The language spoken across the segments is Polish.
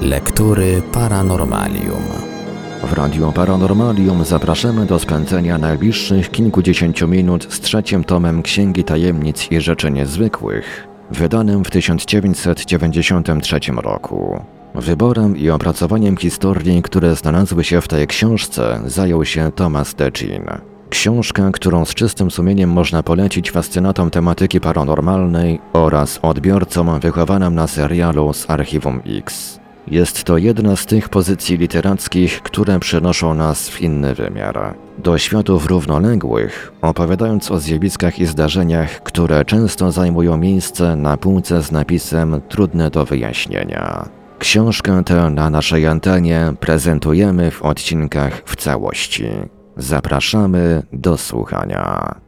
Lektury Paranormalium. W Radiu Paranormalium zapraszamy do spędzenia najbliższych kilkudziesięciu minut z trzecim tomem Księgi Tajemnic i Rzeczy Niezwykłych, wydanym w 1993 roku. Wyborem i opracowaniem historii, które znalazły się w tej książce, zajął się Thomas Decin. Książka, którą z czystym sumieniem można polecić fascynatom tematyki paranormalnej oraz odbiorcom wychowanym na serialu z Archiwum X. Jest to jedna z tych pozycji literackich, które przenoszą nas w inny wymiar. Do światów równoległych, opowiadając o zjawiskach i zdarzeniach, które często zajmują miejsce na półce z napisem trudne do wyjaśnienia. Książkę tę na naszej antenie prezentujemy w odcinkach w całości. Zapraszamy do słuchania.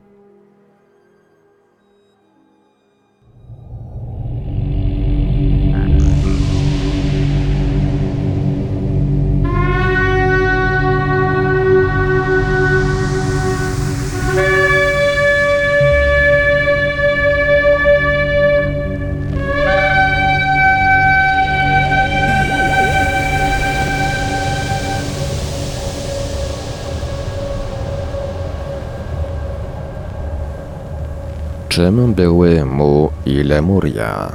Czym były Mu i Lemuria?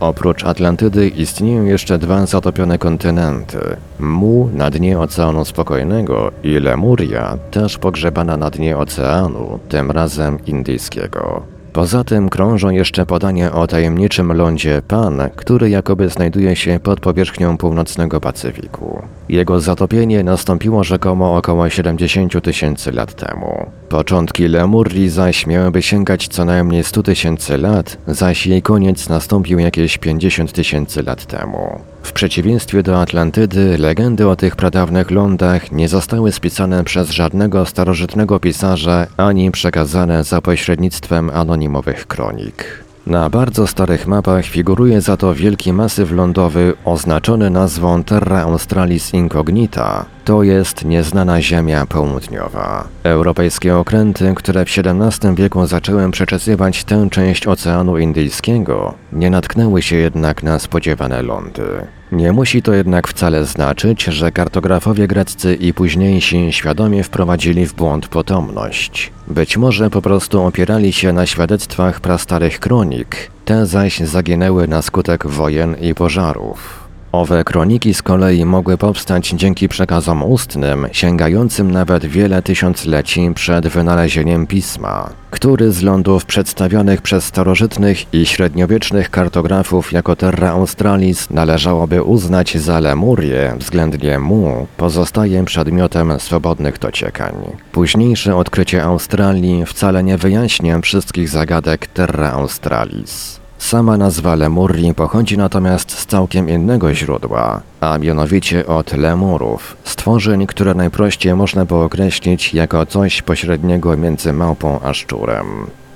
Oprócz Atlantydy istnieją jeszcze dwa zatopione kontynenty. Mu na dnie Oceanu Spokojnego i Lemuria też pogrzebana na dnie oceanu, tym razem indyjskiego. Poza tym krążą jeszcze podania o tajemniczym lądzie Pan, który jakoby znajduje się pod powierzchnią północnego Pacyfiku. Jego zatopienie nastąpiło rzekomo około 70 tysięcy lat temu. Początki Lemurii zaś miałyby sięgać co najmniej 100 tysięcy lat, zaś jej koniec nastąpił jakieś 50 tysięcy lat temu. W przeciwieństwie do Atlantydy, legendy o tych pradawnych lądach nie zostały spisane przez żadnego starożytnego pisarza ani przekazane za pośrednictwem anonimowych kronik. Na bardzo starych mapach figuruje za to wielki masyw lądowy oznaczony nazwą Terra Australis Incognita, to jest nieznana Ziemia Południowa. Europejskie okręty, które w XVII wieku zaczęły przeczesywać tę część Oceanu Indyjskiego, nie natknęły się jednak na spodziewane lądy. Nie musi to jednak wcale znaczyć, że kartografowie greccy i późniejsi świadomie wprowadzili w błąd potomność. Być może po prostu opierali się na świadectwach prastarych kronik, te zaś zaginęły na skutek wojen i pożarów. Owe kroniki z kolei mogły powstać dzięki przekazom ustnym, sięgającym nawet wiele tysiącleci przed wynalezieniem pisma, który z lądów przedstawionych przez starożytnych i średniowiecznych kartografów jako Terra Australis należałoby uznać za Lemurię względnie Mu, pozostaje przedmiotem swobodnych dociekań. Późniejsze odkrycie Australii wcale nie wyjaśnia wszystkich zagadek Terra Australis. Sama nazwa Lemurii pochodzi natomiast z całkiem innego źródła, a mianowicie od lemurów, stworzeń, które najprościej można by określić jako coś pośredniego między małpą a szczurem.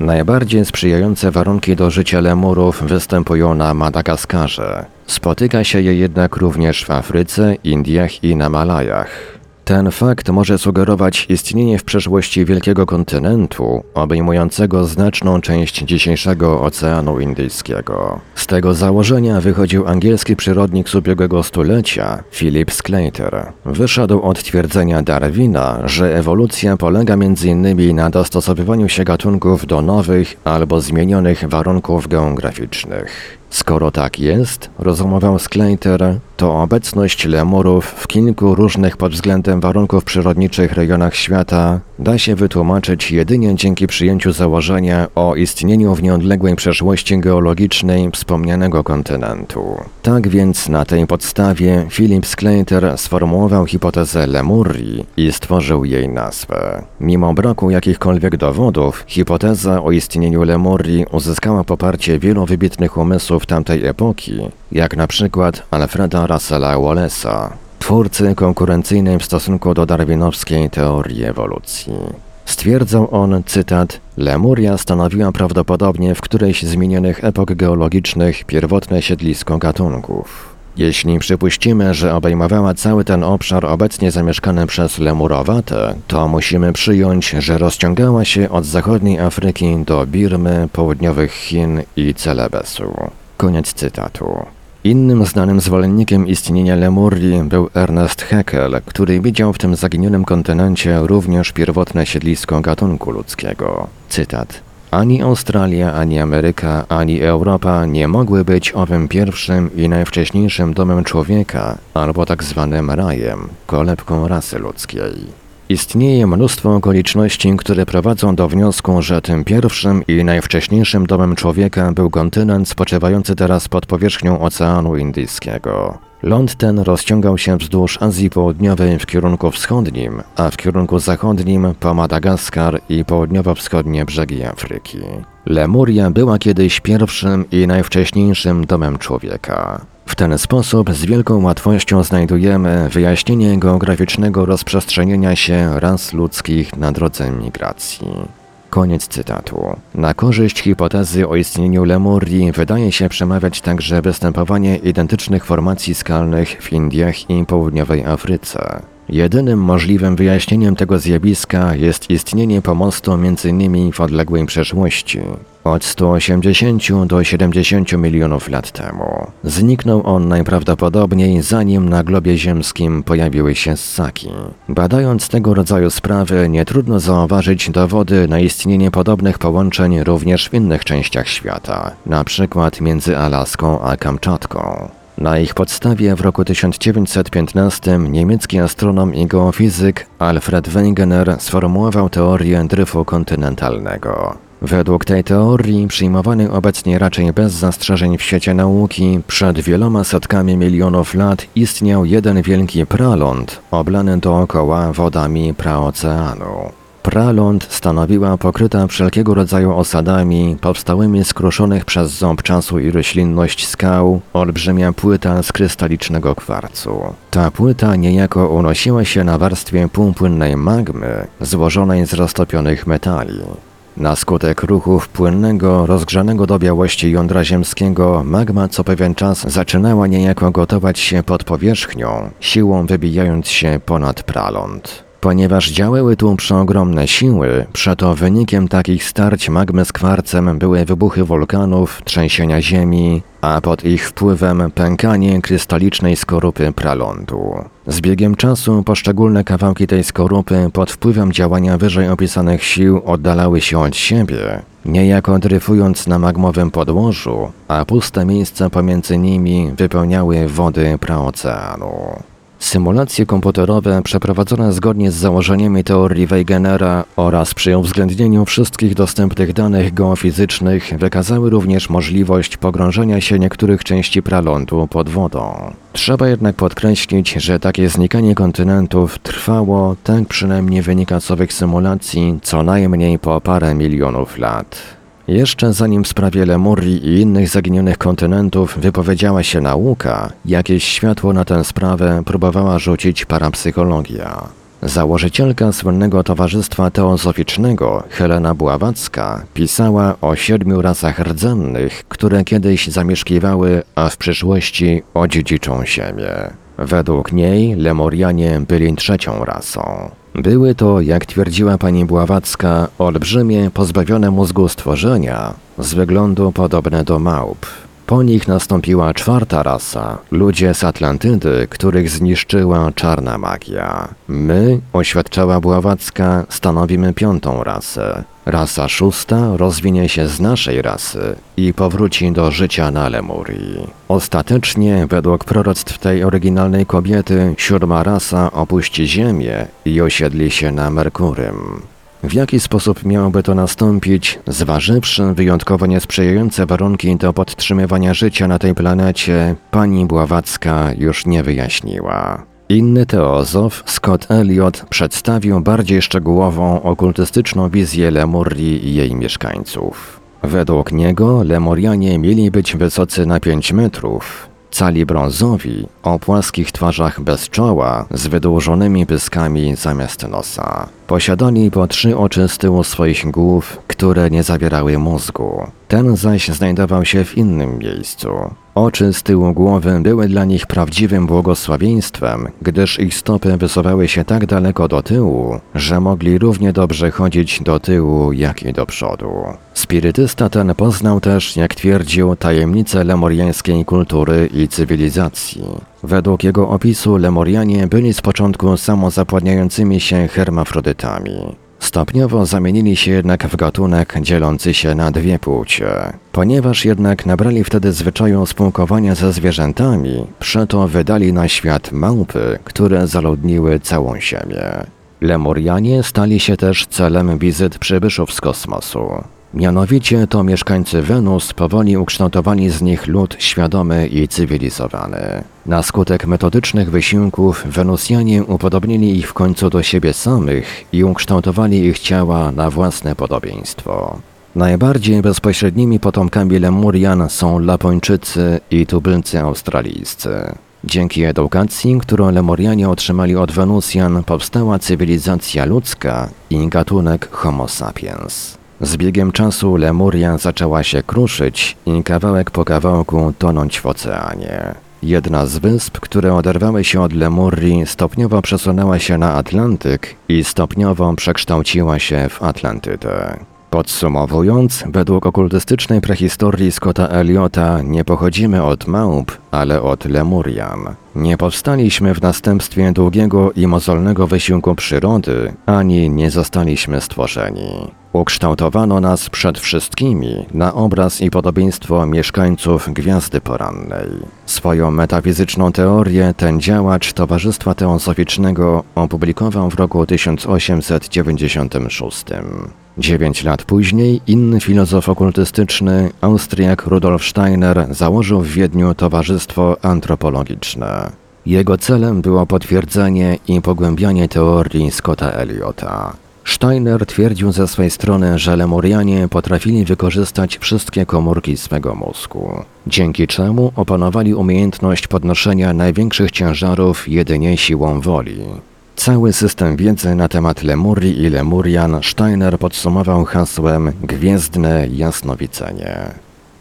Najbardziej sprzyjające warunki do życia lemurów występują na Madagaskarze. Spotyka się je jednak również w Afryce, Indiach i na Malajach. Ten fakt może sugerować istnienie w przeszłości wielkiego kontynentu, obejmującego znaczną część dzisiejszego Oceanu Indyjskiego. Z tego założenia wychodził angielski przyrodnik z ubiegłego stulecia, Philip Sclater. Wyszedł od twierdzenia Darwina, że ewolucja polega m.in. na dostosowywaniu się gatunków do nowych albo zmienionych warunków geograficznych. Skoro tak jest, rozumował Skleiter, to obecność lemurów w kilku różnych pod względem warunków przyrodniczych rejonach świata da się wytłumaczyć jedynie dzięki przyjęciu założenia o istnieniu w nieodległej przeszłości geologicznej wspomnianego kontynentu. Tak więc na tej podstawie Philip Skleiter sformułował hipotezę Lemurii i stworzył jej nazwę. Mimo braku jakichkolwiek dowodów, hipoteza o istnieniu Lemurii uzyskała poparcie wielu wybitnych umysłów tamtej epoki, jak na przykład Alfreda Russella Wallace'a, twórcy konkurencyjnej w stosunku do darwinowskiej teorii ewolucji. Stwierdzał on, cytat, Lemuria stanowiła prawdopodobnie w którejś z minionych epok geologicznych pierwotne siedlisko gatunków. Jeśli przypuścimy, że obejmowała cały ten obszar obecnie zamieszkany przez Lemurowate, to musimy przyjąć, że rozciągała się od zachodniej Afryki do Birmy, południowych Chin i Celebesu. Koniec cytatu. Innym znanym zwolennikiem istnienia Lemurii był Ernest Haeckel, który widział w tym zaginionym kontynencie również pierwotne siedlisko gatunku ludzkiego. Cytat. Ani Australia, ani Ameryka, ani Europa nie mogły być owym pierwszym i najwcześniejszym domem człowieka, albo tak zwanym rajem, kolebką rasy ludzkiej. Istnieje mnóstwo okoliczności, które prowadzą do wniosku, że tym pierwszym i najwcześniejszym domem człowieka był kontynent spoczywający teraz pod powierzchnią Oceanu Indyjskiego. Ląd ten rozciągał się wzdłuż Azji Południowej w kierunku wschodnim, a w kierunku zachodnim po Madagaskar i południowo-wschodnie brzegi Afryki. Lemuria była kiedyś pierwszym i najwcześniejszym domem człowieka. W ten sposób z wielką łatwością znajdujemy wyjaśnienie geograficznego rozprzestrzenienia się ras ludzkich na drodze migracji. Koniec cytatu. Na korzyść hipotezy o istnieniu Lemurii wydaje się przemawiać także występowanie identycznych formacji skalnych w Indiach i południowej Afryce. Jedynym możliwym wyjaśnieniem tego zjawiska jest istnienie pomostu między nimi w odległej przeszłości, od 180 do 70 milionów lat temu. Zniknął on najprawdopodobniej zanim na globie ziemskim pojawiły się ssaki. Badając tego rodzaju sprawy, nie trudno zauważyć dowody na istnienie podobnych połączeń również w innych częściach świata, na przykład między Alaską a Kamczatką. Na ich podstawie w roku 1915 niemiecki astronom i geofizyk Alfred Wegener sformułował teorię dryfu kontynentalnego. Według tej teorii, przyjmowanej obecnie raczej bez zastrzeżeń w świecie nauki, przed wieloma setkami milionów lat istniał jeden wielki praląd, oblany dookoła wodami praoceanu. Praląd stanowiła pokryta wszelkiego rodzaju osadami, powstałymi z kruszonych przez ząb czasu i roślinność skał, olbrzymia płyta z krystalicznego kwarcu. Ta płyta niejako unosiła się na warstwie półpłynnej magmy, złożonej z roztopionych metali. Na skutek ruchów płynnego, rozgrzanego do białości jądra ziemskiego, magma co pewien czas zaczynała niejako gotować się pod powierzchnią, siłą wybijając się ponad praląd. Ponieważ działały tu przeogromne siły, przeto wynikiem takich starć magmy z kwarcem były wybuchy wulkanów, trzęsienia ziemi, a pod ich wpływem pękanie krystalicznej skorupy pralądu. Z biegiem czasu poszczególne kawałki tej skorupy pod wpływem działania wyżej opisanych sił oddalały się od siebie, niejako dryfując na magmowym podłożu, a puste miejsca pomiędzy nimi wypełniały wody praoceanu. Symulacje komputerowe przeprowadzone zgodnie z założeniami teorii Wegenera oraz przy uwzględnieniu wszystkich dostępnych danych geofizycznych wykazały również możliwość pogrążenia się niektórych części pralądu pod wodą. Trzeba jednak podkreślić, że takie znikanie kontynentów trwało, tak przynajmniej wynika z owych symulacji, co najmniej po parę milionów lat. Jeszcze zanim w sprawie Lemurii i innych zaginionych kontynentów wypowiedziała się nauka, jakieś światło na tę sprawę próbowała rzucić parapsychologia. Założycielka słynnego Towarzystwa Teozoficznego, Helena Bławacka, pisała o siedmiu rasach rdzennych, które kiedyś zamieszkiwały, a w przyszłości odziedziczą ziemię. Według niej Lemurianie byli trzecią rasą. Były to, jak twierdziła pani Bławacka, olbrzymie, pozbawione mózgu stworzenia, z wyglądu podobne do małp. Po nich nastąpiła czwarta rasa, ludzie z Atlantydy, których zniszczyła czarna magia. My, oświadczała Bławacka, stanowimy piątą rasę. Rasa szósta rozwinie się z naszej rasy i powróci do życia na Lemurii. Ostatecznie, według proroctw tej oryginalnej kobiety, siódma rasa opuści Ziemię i osiedli się na Merkurym. W jaki sposób miałoby to nastąpić, zważywszy wyjątkowo niesprzyjające warunki do podtrzymywania życia na tej planecie, pani Bławacka już nie wyjaśniła. Inny teozof, Scott Elliot, przedstawił bardziej szczegółową okultystyczną wizję Lemurii i jej mieszkańców. Według niego Lemurianie mieli być wysocy na 5 metrów, cali brązowi, o płaskich twarzach bez czoła, z wydłużonymi pyskami zamiast nosa. Posiadali po trzy oczy z tyłu swoich głów, które nie zawierały mózgu. Ten zaś znajdował się w innym miejscu. Oczy z tyłu głowy były dla nich prawdziwym błogosławieństwem, gdyż ich stopy wysuwały się tak daleko do tyłu, że mogli równie dobrze chodzić do tyłu, jak i do przodu. Spirytysta ten poznał też, jak twierdził, tajemnice lemuriańskiej kultury i cywilizacji. Według jego opisu Lemurianie byli z początku samozapładniającymi się hermafrodytami. Stopniowo zamienili się jednak w gatunek dzielący się na dwie płcie. Ponieważ jednak nabrali wtedy zwyczaju spółkowania ze zwierzętami, przeto wydali na świat małpy, które zaludniły całą Ziemię. Lemurianie stali się też celem wizyt przybyszów z kosmosu. Mianowicie to mieszkańcy Wenus powoli ukształtowali z nich lud świadomy i cywilizowany. Na skutek metodycznych wysiłków Wenusjanie upodobnili ich w końcu do siebie samych i ukształtowali ich ciała na własne podobieństwo. Najbardziej bezpośrednimi potomkami Lemurian są Lapończycy i tubylcy australijscy. Dzięki edukacji, którą Lemurianie otrzymali od Wenusjan, powstała cywilizacja ludzka i gatunek Homo sapiens. Z biegiem czasu Lemuria zaczęła się kruszyć i kawałek po kawałku tonąć w oceanie. Jedna z wysp, które oderwały się od Lemurii, stopniowo przesunęła się na Atlantyk i stopniowo przekształciła się w Atlantydę. Podsumowując, według okultystycznej prehistorii Scotta Eliota nie pochodzimy od małp, ale od Lemurian. Nie powstaliśmy w następstwie długiego i mozolnego wysiłku przyrody, ani nie zostaliśmy stworzeni. Ukształtowano nas przed wszystkimi na obraz i podobieństwo mieszkańców Gwiazdy Porannej. Swoją metafizyczną teorię ten działacz Towarzystwa Teozoficznego opublikował w roku 1896. Dziewięć lat później inny filozof okultystyczny, Austriak Rudolf Steiner, założył w Wiedniu Towarzystwo Antropologiczne. Jego celem było potwierdzenie i pogłębianie teorii Scotta Eliota. Steiner twierdził ze swej strony, że Lemurianie potrafili wykorzystać wszystkie komórki swego mózgu, dzięki czemu opanowali umiejętność podnoszenia największych ciężarów jedynie siłą woli. Cały system wiedzy na temat Lemurii i Lemurian Steiner podsumował hasłem Gwiezdne jasnowidzenie.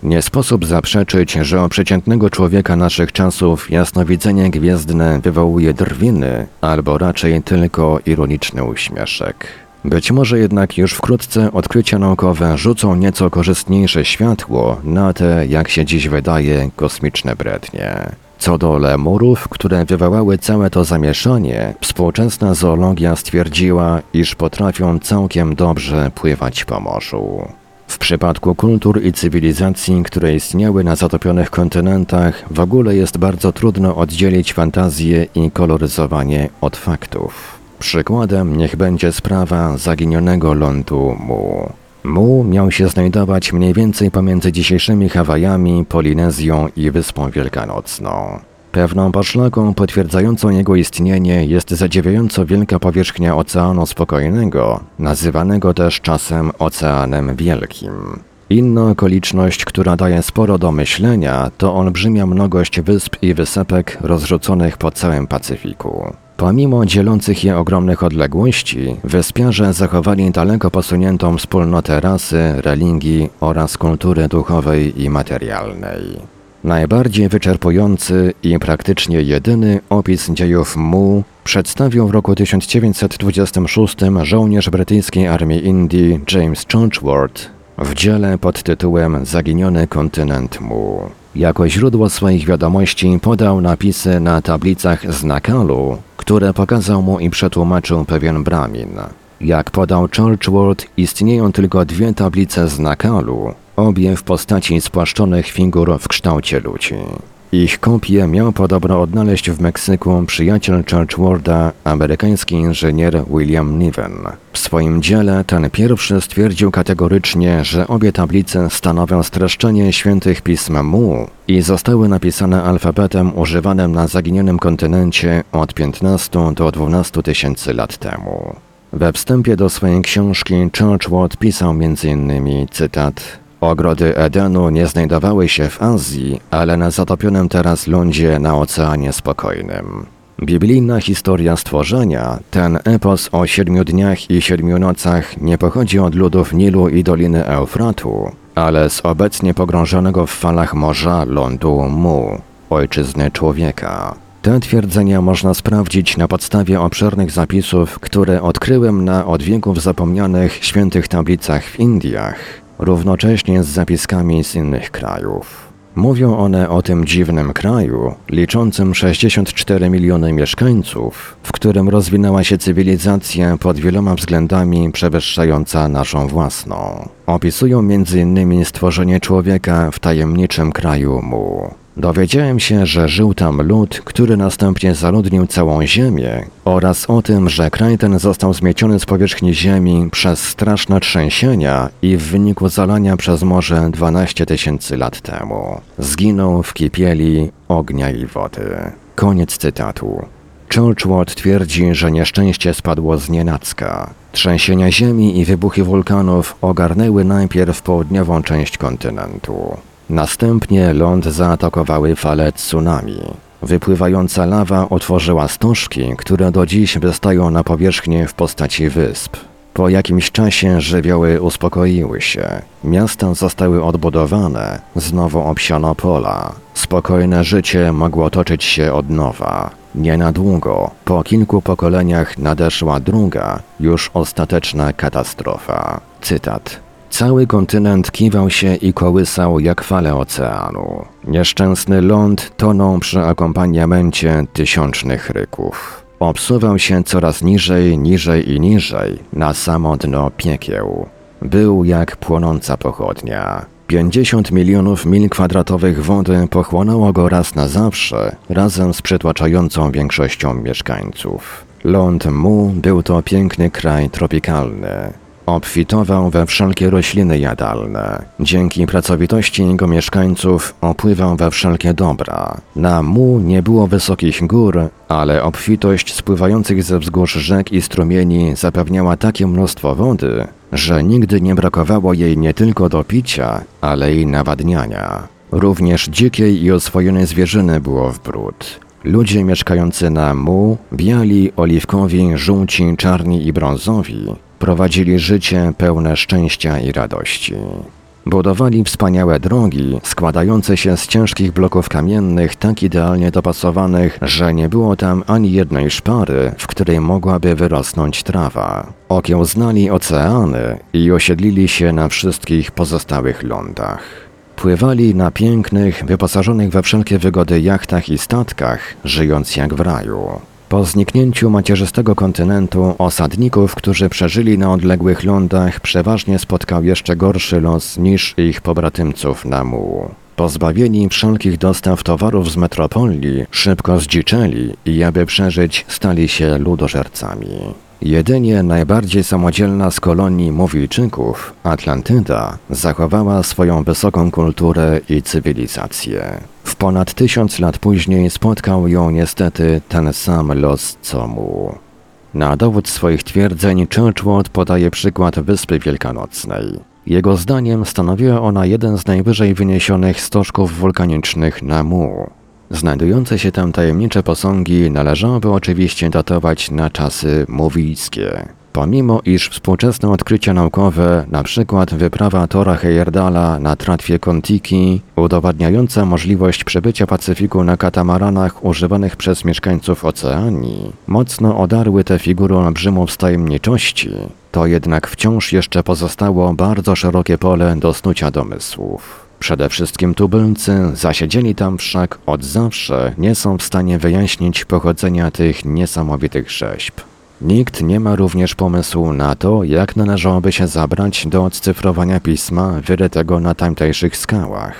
Nie sposób zaprzeczyć, że u przeciętnego człowieka naszych czasów jasnowidzenie gwiezdne wywołuje drwiny, albo raczej tylko ironiczny uśmieszek. Być może jednak już wkrótce odkrycia naukowe rzucą nieco korzystniejsze światło na te, jak się dziś wydaje, kosmiczne brednie. Co do lemurów, które wywołały całe to zamieszanie, współczesna zoologia stwierdziła, iż potrafią całkiem dobrze pływać po morzu. W przypadku kultur i cywilizacji, które istniały na zatopionych kontynentach, w ogóle jest bardzo trudno oddzielić fantazję i koloryzowanie od faktów. Przykładem niech będzie sprawa zaginionego lądu Mu. Mu miał się znajdować mniej więcej pomiędzy dzisiejszymi Hawajami, Polinezją i Wyspą Wielkanocną. Pewną poszlaką potwierdzającą jego istnienie jest zadziwiająco wielka powierzchnia Oceanu Spokojnego, nazywanego też czasem Oceanem Wielkim. Inna okoliczność, która daje sporo do myślenia, to olbrzymia mnogość wysp i wysepek rozrzuconych po całym Pacyfiku. Pomimo dzielących je ogromnych odległości, wyspiarze zachowali daleko posuniętą wspólnotę rasy, religii oraz kultury duchowej i materialnej. Najbardziej wyczerpujący i praktycznie jedyny opis dziejów Mu przedstawił w roku 1926 żołnierz brytyjskiej armii Indii James Churchward w dziele pod tytułem Zaginiony kontynent Mu. Jako źródło swoich wiadomości podał napisy na tablicach z Nakalu, które pokazał mu i przetłumaczył pewien Brahmin. Jak podał Churchward, istnieją tylko dwie tablice z Nakalu, obie w postaci spłaszczonych figur w kształcie ludzi. Ich kopię miał podobno odnaleźć w Meksyku przyjaciel Churchwarda, amerykański inżynier William Niven. W swoim dziele ten pierwszy stwierdził kategorycznie, że obie tablice stanowią streszczenie świętych pism Mu i zostały napisane alfabetem używanym na zaginionym kontynencie od 15 do 12 tysięcy lat temu. We wstępie do swojej książki Churchward pisał m.in. cytat Ogrody Edenu nie znajdowały się w Azji, ale na zatopionym teraz lądzie na Oceanie Spokojnym. Biblijna historia stworzenia, ten epos o siedmiu dniach i siedmiu nocach nie pochodzi od ludów Nilu i Doliny Eufratu, ale z obecnie pogrążonego w falach morza lądu Mu, ojczyzny człowieka. Te twierdzenia można sprawdzić na podstawie obszernych zapisów, które odkryłem na od wieków zapomnianych świętych tablicach w Indiach, równocześnie z zapiskami z innych krajów. Mówią one o tym dziwnym kraju, liczącym 64 miliony mieszkańców, w którym rozwinęła się cywilizacja pod wieloma względami przewyższająca naszą własną. Opisują m.in. stworzenie człowieka w tajemniczym kraju Mu. Dowiedziałem się, że żył tam lud, który następnie zaludnił całą ziemię oraz o tym, że kraj ten został zmieciony z powierzchni ziemi przez straszne trzęsienia i w wyniku zalania przez morze 12 tysięcy lat temu. Zginął w kipieli ognia i wody. Koniec cytatu. Churchward twierdzi, że nieszczęście spadło z nienacka. Trzęsienia ziemi i wybuchy wulkanów ogarnęły najpierw południową część kontynentu. Następnie ląd zaatakowały fale tsunami. Wypływająca lawa otworzyła stożki, które do dziś wystają na powierzchnię w postaci wysp. Po jakimś czasie żywioły uspokoiły się. Miasta zostały odbudowane, znowu obsiano pola. Spokojne życie mogło toczyć się od nowa. Nie na długo, po kilku pokoleniach nadeszła druga, już ostateczna katastrofa. Cytat. Cały kontynent kiwał się i kołysał jak fale oceanu. Nieszczęsny ląd tonął przy akompaniamencie tysiącznych ryków. Obsuwał się coraz niżej, niżej i niżej, na samo dno piekieł. Był jak płonąca pochodnia. 50 milionów mil kwadratowych wody pochłonęło go raz na zawsze, razem z przytłaczającą większością mieszkańców. Ląd Mu był to piękny kraj tropikalny. Obfitował we wszelkie rośliny jadalne. Dzięki pracowitości jego mieszkańców opływał we wszelkie dobra. Na mu nie było wysokich gór, ale obfitość spływających ze wzgórz rzek i strumieni zapewniała takie mnóstwo wody, że nigdy nie brakowało jej nie tylko do picia, ale i nawadniania. Również dzikiej i oswojonej zwierzyny było w bród. Ludzie mieszkający na Mu, biali, oliwkowi, żółci, czarni i brązowi, prowadzili życie pełne szczęścia i radości. Budowali wspaniałe drogi, składające się z ciężkich bloków kamiennych, tak idealnie dopasowanych, że nie było tam ani jednej szpary, w której mogłaby wyrosnąć trawa. Okiełznali oceany i osiedlili się na wszystkich pozostałych lądach. Pływali na pięknych, wyposażonych we wszelkie wygody jachtach i statkach, żyjąc jak w raju. Po zniknięciu macierzystego kontynentu osadników, którzy przeżyli na odległych lądach, przeważnie spotkał jeszcze gorszy los niż ich pobratymców na Mu. Pozbawieni wszelkich dostaw towarów z metropolii, szybko zdziczeli i aby przeżyć, stali się ludożercami. Jedynie najbardziej samodzielna z kolonii Mówijczyków, Atlantyda, zachowała swoją wysoką kulturę i cywilizację. W ponad tysiąc lat później spotkał ją niestety ten sam los co mu. Na dowód swoich twierdzeń Churchward podaje przykład Wyspy Wielkanocnej. Jego zdaniem stanowiła ona jeden z najwyżej wyniesionych stożków wulkanicznych na Mu. Znajdujące się tam tajemnicze posągi należałoby oczywiście datować na czasy mówijskie. Pomimo iż współczesne odkrycia naukowe, np. wyprawa Tora Heyerdala na tratwie Kontiki, udowadniająca możliwość przebycia Pacyfiku na katamaranach używanych przez mieszkańców Oceanii, mocno odarły tę figurę olbrzymów tajemniczości, to jednak wciąż jeszcze pozostało bardzo szerokie pole do snucia domysłów. Przede wszystkim tubylcy zasiedzieli tam wszak od zawsze nie są w stanie wyjaśnić pochodzenia tych niesamowitych rzeźb. Nikt nie ma również pomysłu na to, jak należałoby się zabrać do odcyfrowania pisma wyrytego na tamtejszych skałach.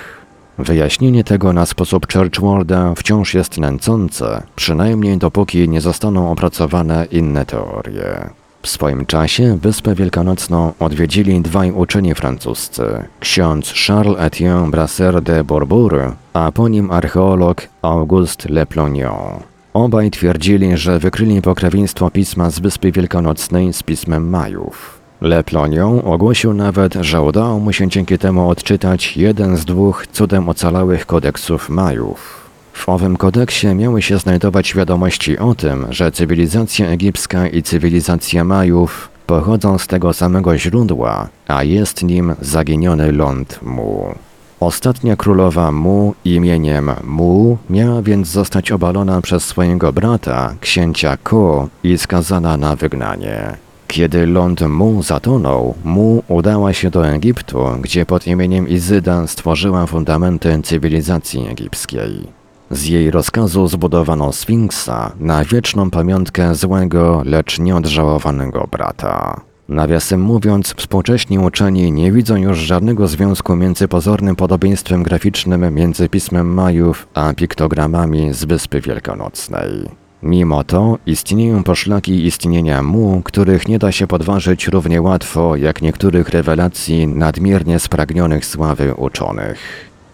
Wyjaśnienie tego na sposób Churchwarda wciąż jest nęcące, przynajmniej dopóki nie zostaną opracowane inne teorie. W swoim czasie Wyspę Wielkanocną odwiedzili dwaj uczeni francuscy, ksiądz Charles Etienne Brasser de Bourbourg, a po nim archeolog Auguste Le Plognon. Obaj twierdzili, że wykryli pokrewieństwo pisma z Wyspy Wielkanocnej z pismem Majów. Le Plognon ogłosił nawet, że udało mu się dzięki temu odczytać jeden z dwóch cudem ocalałych kodeksów Majów. W owym kodeksie miały się znajdować wiadomości o tym, że cywilizacja egipska i cywilizacja Majów pochodzą z tego samego źródła, a jest nim zaginiony ląd Mu. Ostatnia królowa Mu imieniem Mu miała więc zostać obalona przez swojego brata, księcia Ko i skazana na wygnanie. Kiedy ląd Mu zatonął, Mu udała się do Egiptu, gdzie pod imieniem Izyda stworzyła fundamenty cywilizacji egipskiej. Z jej rozkazu zbudowano Sfinksa na wieczną pamiątkę złego, lecz nieodżałowanego brata. Nawiasem mówiąc, współcześni uczeni nie widzą już żadnego związku między pozornym podobieństwem graficznym między pismem Majów a piktogramami z Wyspy Wielkanocnej. Mimo to istnieją poszlaki istnienia mu, których nie da się podważyć równie łatwo jak niektórych rewelacji nadmiernie spragnionych sławy uczonych.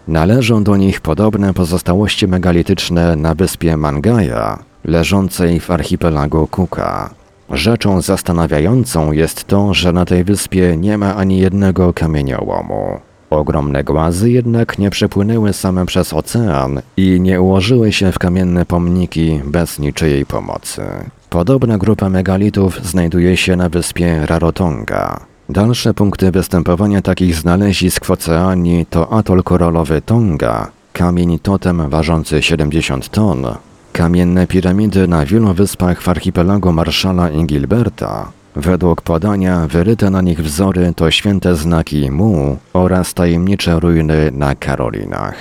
Należą do nich podobne pozostałości megalityczne na wyspie Mangaja, leżącej w archipelagu Kuka. Rzeczą zastanawiającą jest to, że na tej wyspie nie ma ani jednego kamieniołomu. Ogromne głazy jednak nie przepłynęły same przez ocean i nie ułożyły się w kamienne pomniki bez niczyjej pomocy. Podobna grupa megalitów znajduje się na wyspie Rarotonga. Dalsze punkty występowania takich znalezisk w oceanii to atol koralowy Tonga, kamień totem ważący 70 ton, kamienne piramidy na wielu wyspach w archipelagu Marszala i Gilberta, Według podania wyryte na nich wzory to święte znaki Mu oraz tajemnicze ruiny na Karolinach.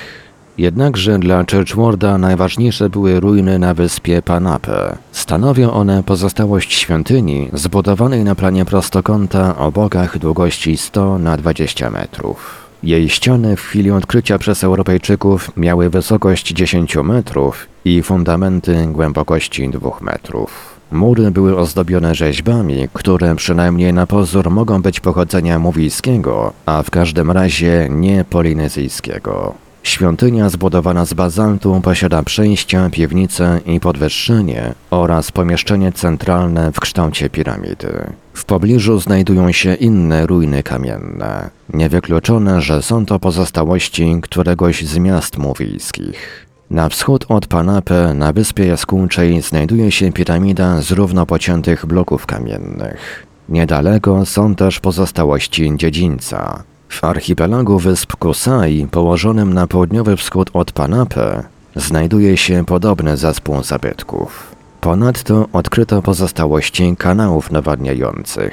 Jednakże dla Churchwarda najważniejsze były ruiny na wyspie Panape. Stanowią one pozostałość świątyni zbudowanej na planie prostokąta o bokach długości 100 na 20 metrów. Jej ściany w chwili odkrycia przez Europejczyków miały wysokość 10 metrów i fundamenty głębokości 2 metrów. Mury były ozdobione rzeźbami, które przynajmniej na pozór mogą być pochodzenia mówijskiego, a w każdym razie nie polinezyjskiego. Świątynia zbudowana z bazaltu posiada przejścia, piwnice i podwyższenie oraz pomieszczenie centralne w kształcie piramidy. W pobliżu znajdują się inne ruiny kamienne. Niewykluczone, że są to pozostałości któregoś z miast mówijskich. Na wschód od Panape, na wyspie jaskółczej, znajduje się piramida z równo pociętych bloków kamiennych. Niedaleko są też pozostałości dziedzińca. W archipelagu wysp Kusai, położonym na południowy wschód od Panape, znajduje się podobny zespół zabytków. Ponadto odkryto pozostałości kanałów nawadniających.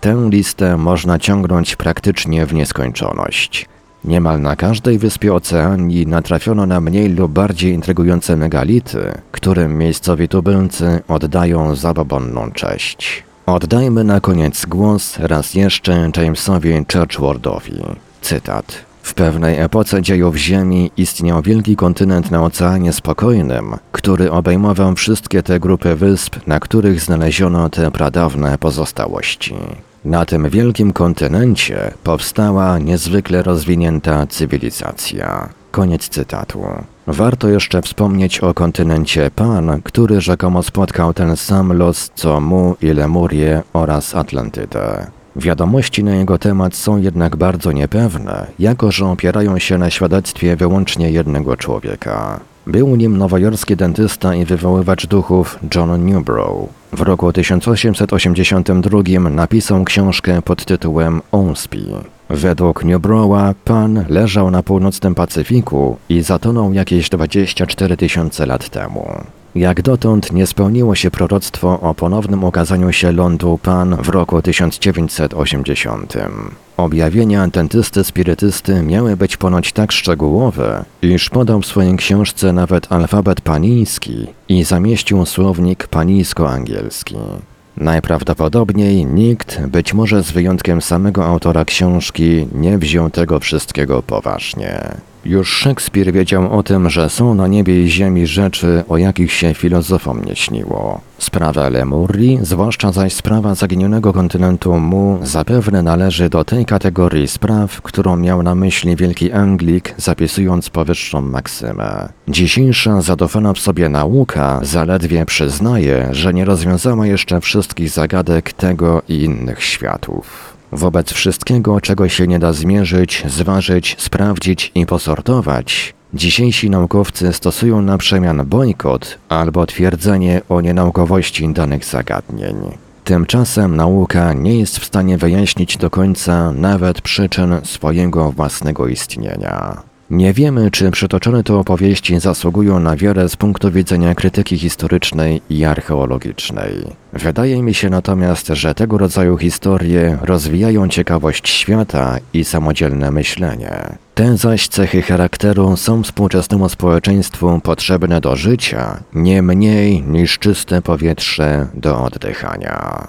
Tę listę można ciągnąć praktycznie w nieskończoność. Niemal na każdej wyspie Oceanii natrafiono na mniej lub bardziej intrygujące megality, którym miejscowi tubylcy oddają zabobonną cześć. Oddajmy na koniec głos raz jeszcze Jamesowi Churchwardowi. Cytat. W pewnej epoce dziejów Ziemi istniał wielki kontynent na Oceanie Spokojnym, który obejmował wszystkie te grupy wysp, na których znaleziono te pradawne pozostałości. Na tym wielkim kontynencie powstała niezwykle rozwinięta cywilizacja. Koniec cytatu. Warto jeszcze wspomnieć o kontynencie Pan, który rzekomo spotkał ten sam los co Mu i Lemurie oraz Atlantydę. Wiadomości na jego temat są jednak bardzo niepewne, jako że opierają się na świadectwie wyłącznie jednego człowieka. Był nim nowojorski dentysta i wywoływacz duchów John Newbrough. W roku 1882 napisał książkę pod tytułem Onspi. Według Newbrowa pan leżał na północnym Pacyfiku i zatonął jakieś 24 tysiące lat temu. Jak dotąd nie spełniło się proroctwo o ponownym okazaniu się lądu Pan w roku 1980. Objawienia dentysty spirytysty miały być ponoć tak szczegółowe, iż podał w swojej książce nawet alfabet paniński i zamieścił słownik panijsko-angielski. Najprawdopodobniej nikt, być może z wyjątkiem samego autora książki, nie wziął tego wszystkiego poważnie. Już Szekspir wiedział o tym, że są na niebie i ziemi rzeczy, o jakich się filozofom nie śniło. Sprawa Lemurii, zwłaszcza zaś sprawa zaginionego kontynentu Mu, zapewne należy do tej kategorii spraw, którą miał na myśli wielki Anglik, zapisując powyższą maksymę. Dzisiejsza zadofana w sobie nauka zaledwie przyznaje, że nie rozwiązała jeszcze wszystkich zagadek tego i innych światów. Wobec wszystkiego, czego się nie da zmierzyć, zważyć, sprawdzić i posortować, dzisiejsi naukowcy stosują na przemian bojkot albo twierdzenie o nienaukowości danych zagadnień. Tymczasem nauka nie jest w stanie wyjaśnić do końca nawet przyczyn swojego własnego istnienia. Nie wiemy, czy przytoczone tu opowieści zasługują na wiarę z punktu widzenia krytyki historycznej i archeologicznej. Wydaje mi się natomiast, że tego rodzaju historie rozwijają ciekawość świata i samodzielne myślenie. Te zaś cechy charakteru są współczesnemu społeczeństwu potrzebne do życia, nie mniej niż czyste powietrze do oddychania.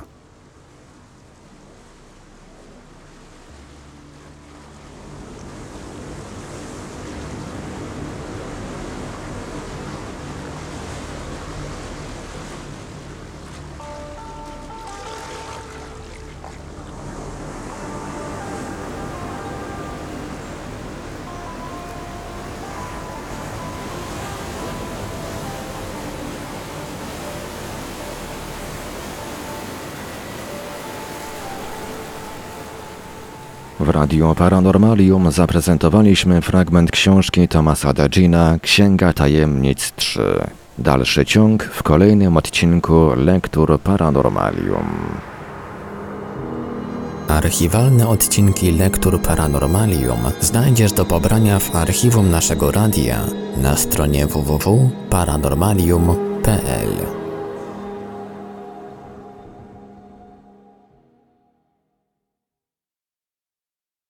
Radio Paranormalium zaprezentowaliśmy fragment książki Tomasa Dagina Księga Tajemnic 3. Dalszy ciąg w kolejnym odcinku Lektur Paranormalium. Archiwalne odcinki Lektur Paranormalium znajdziesz do pobrania w archiwum naszego radia na stronie www.paranormalium.pl.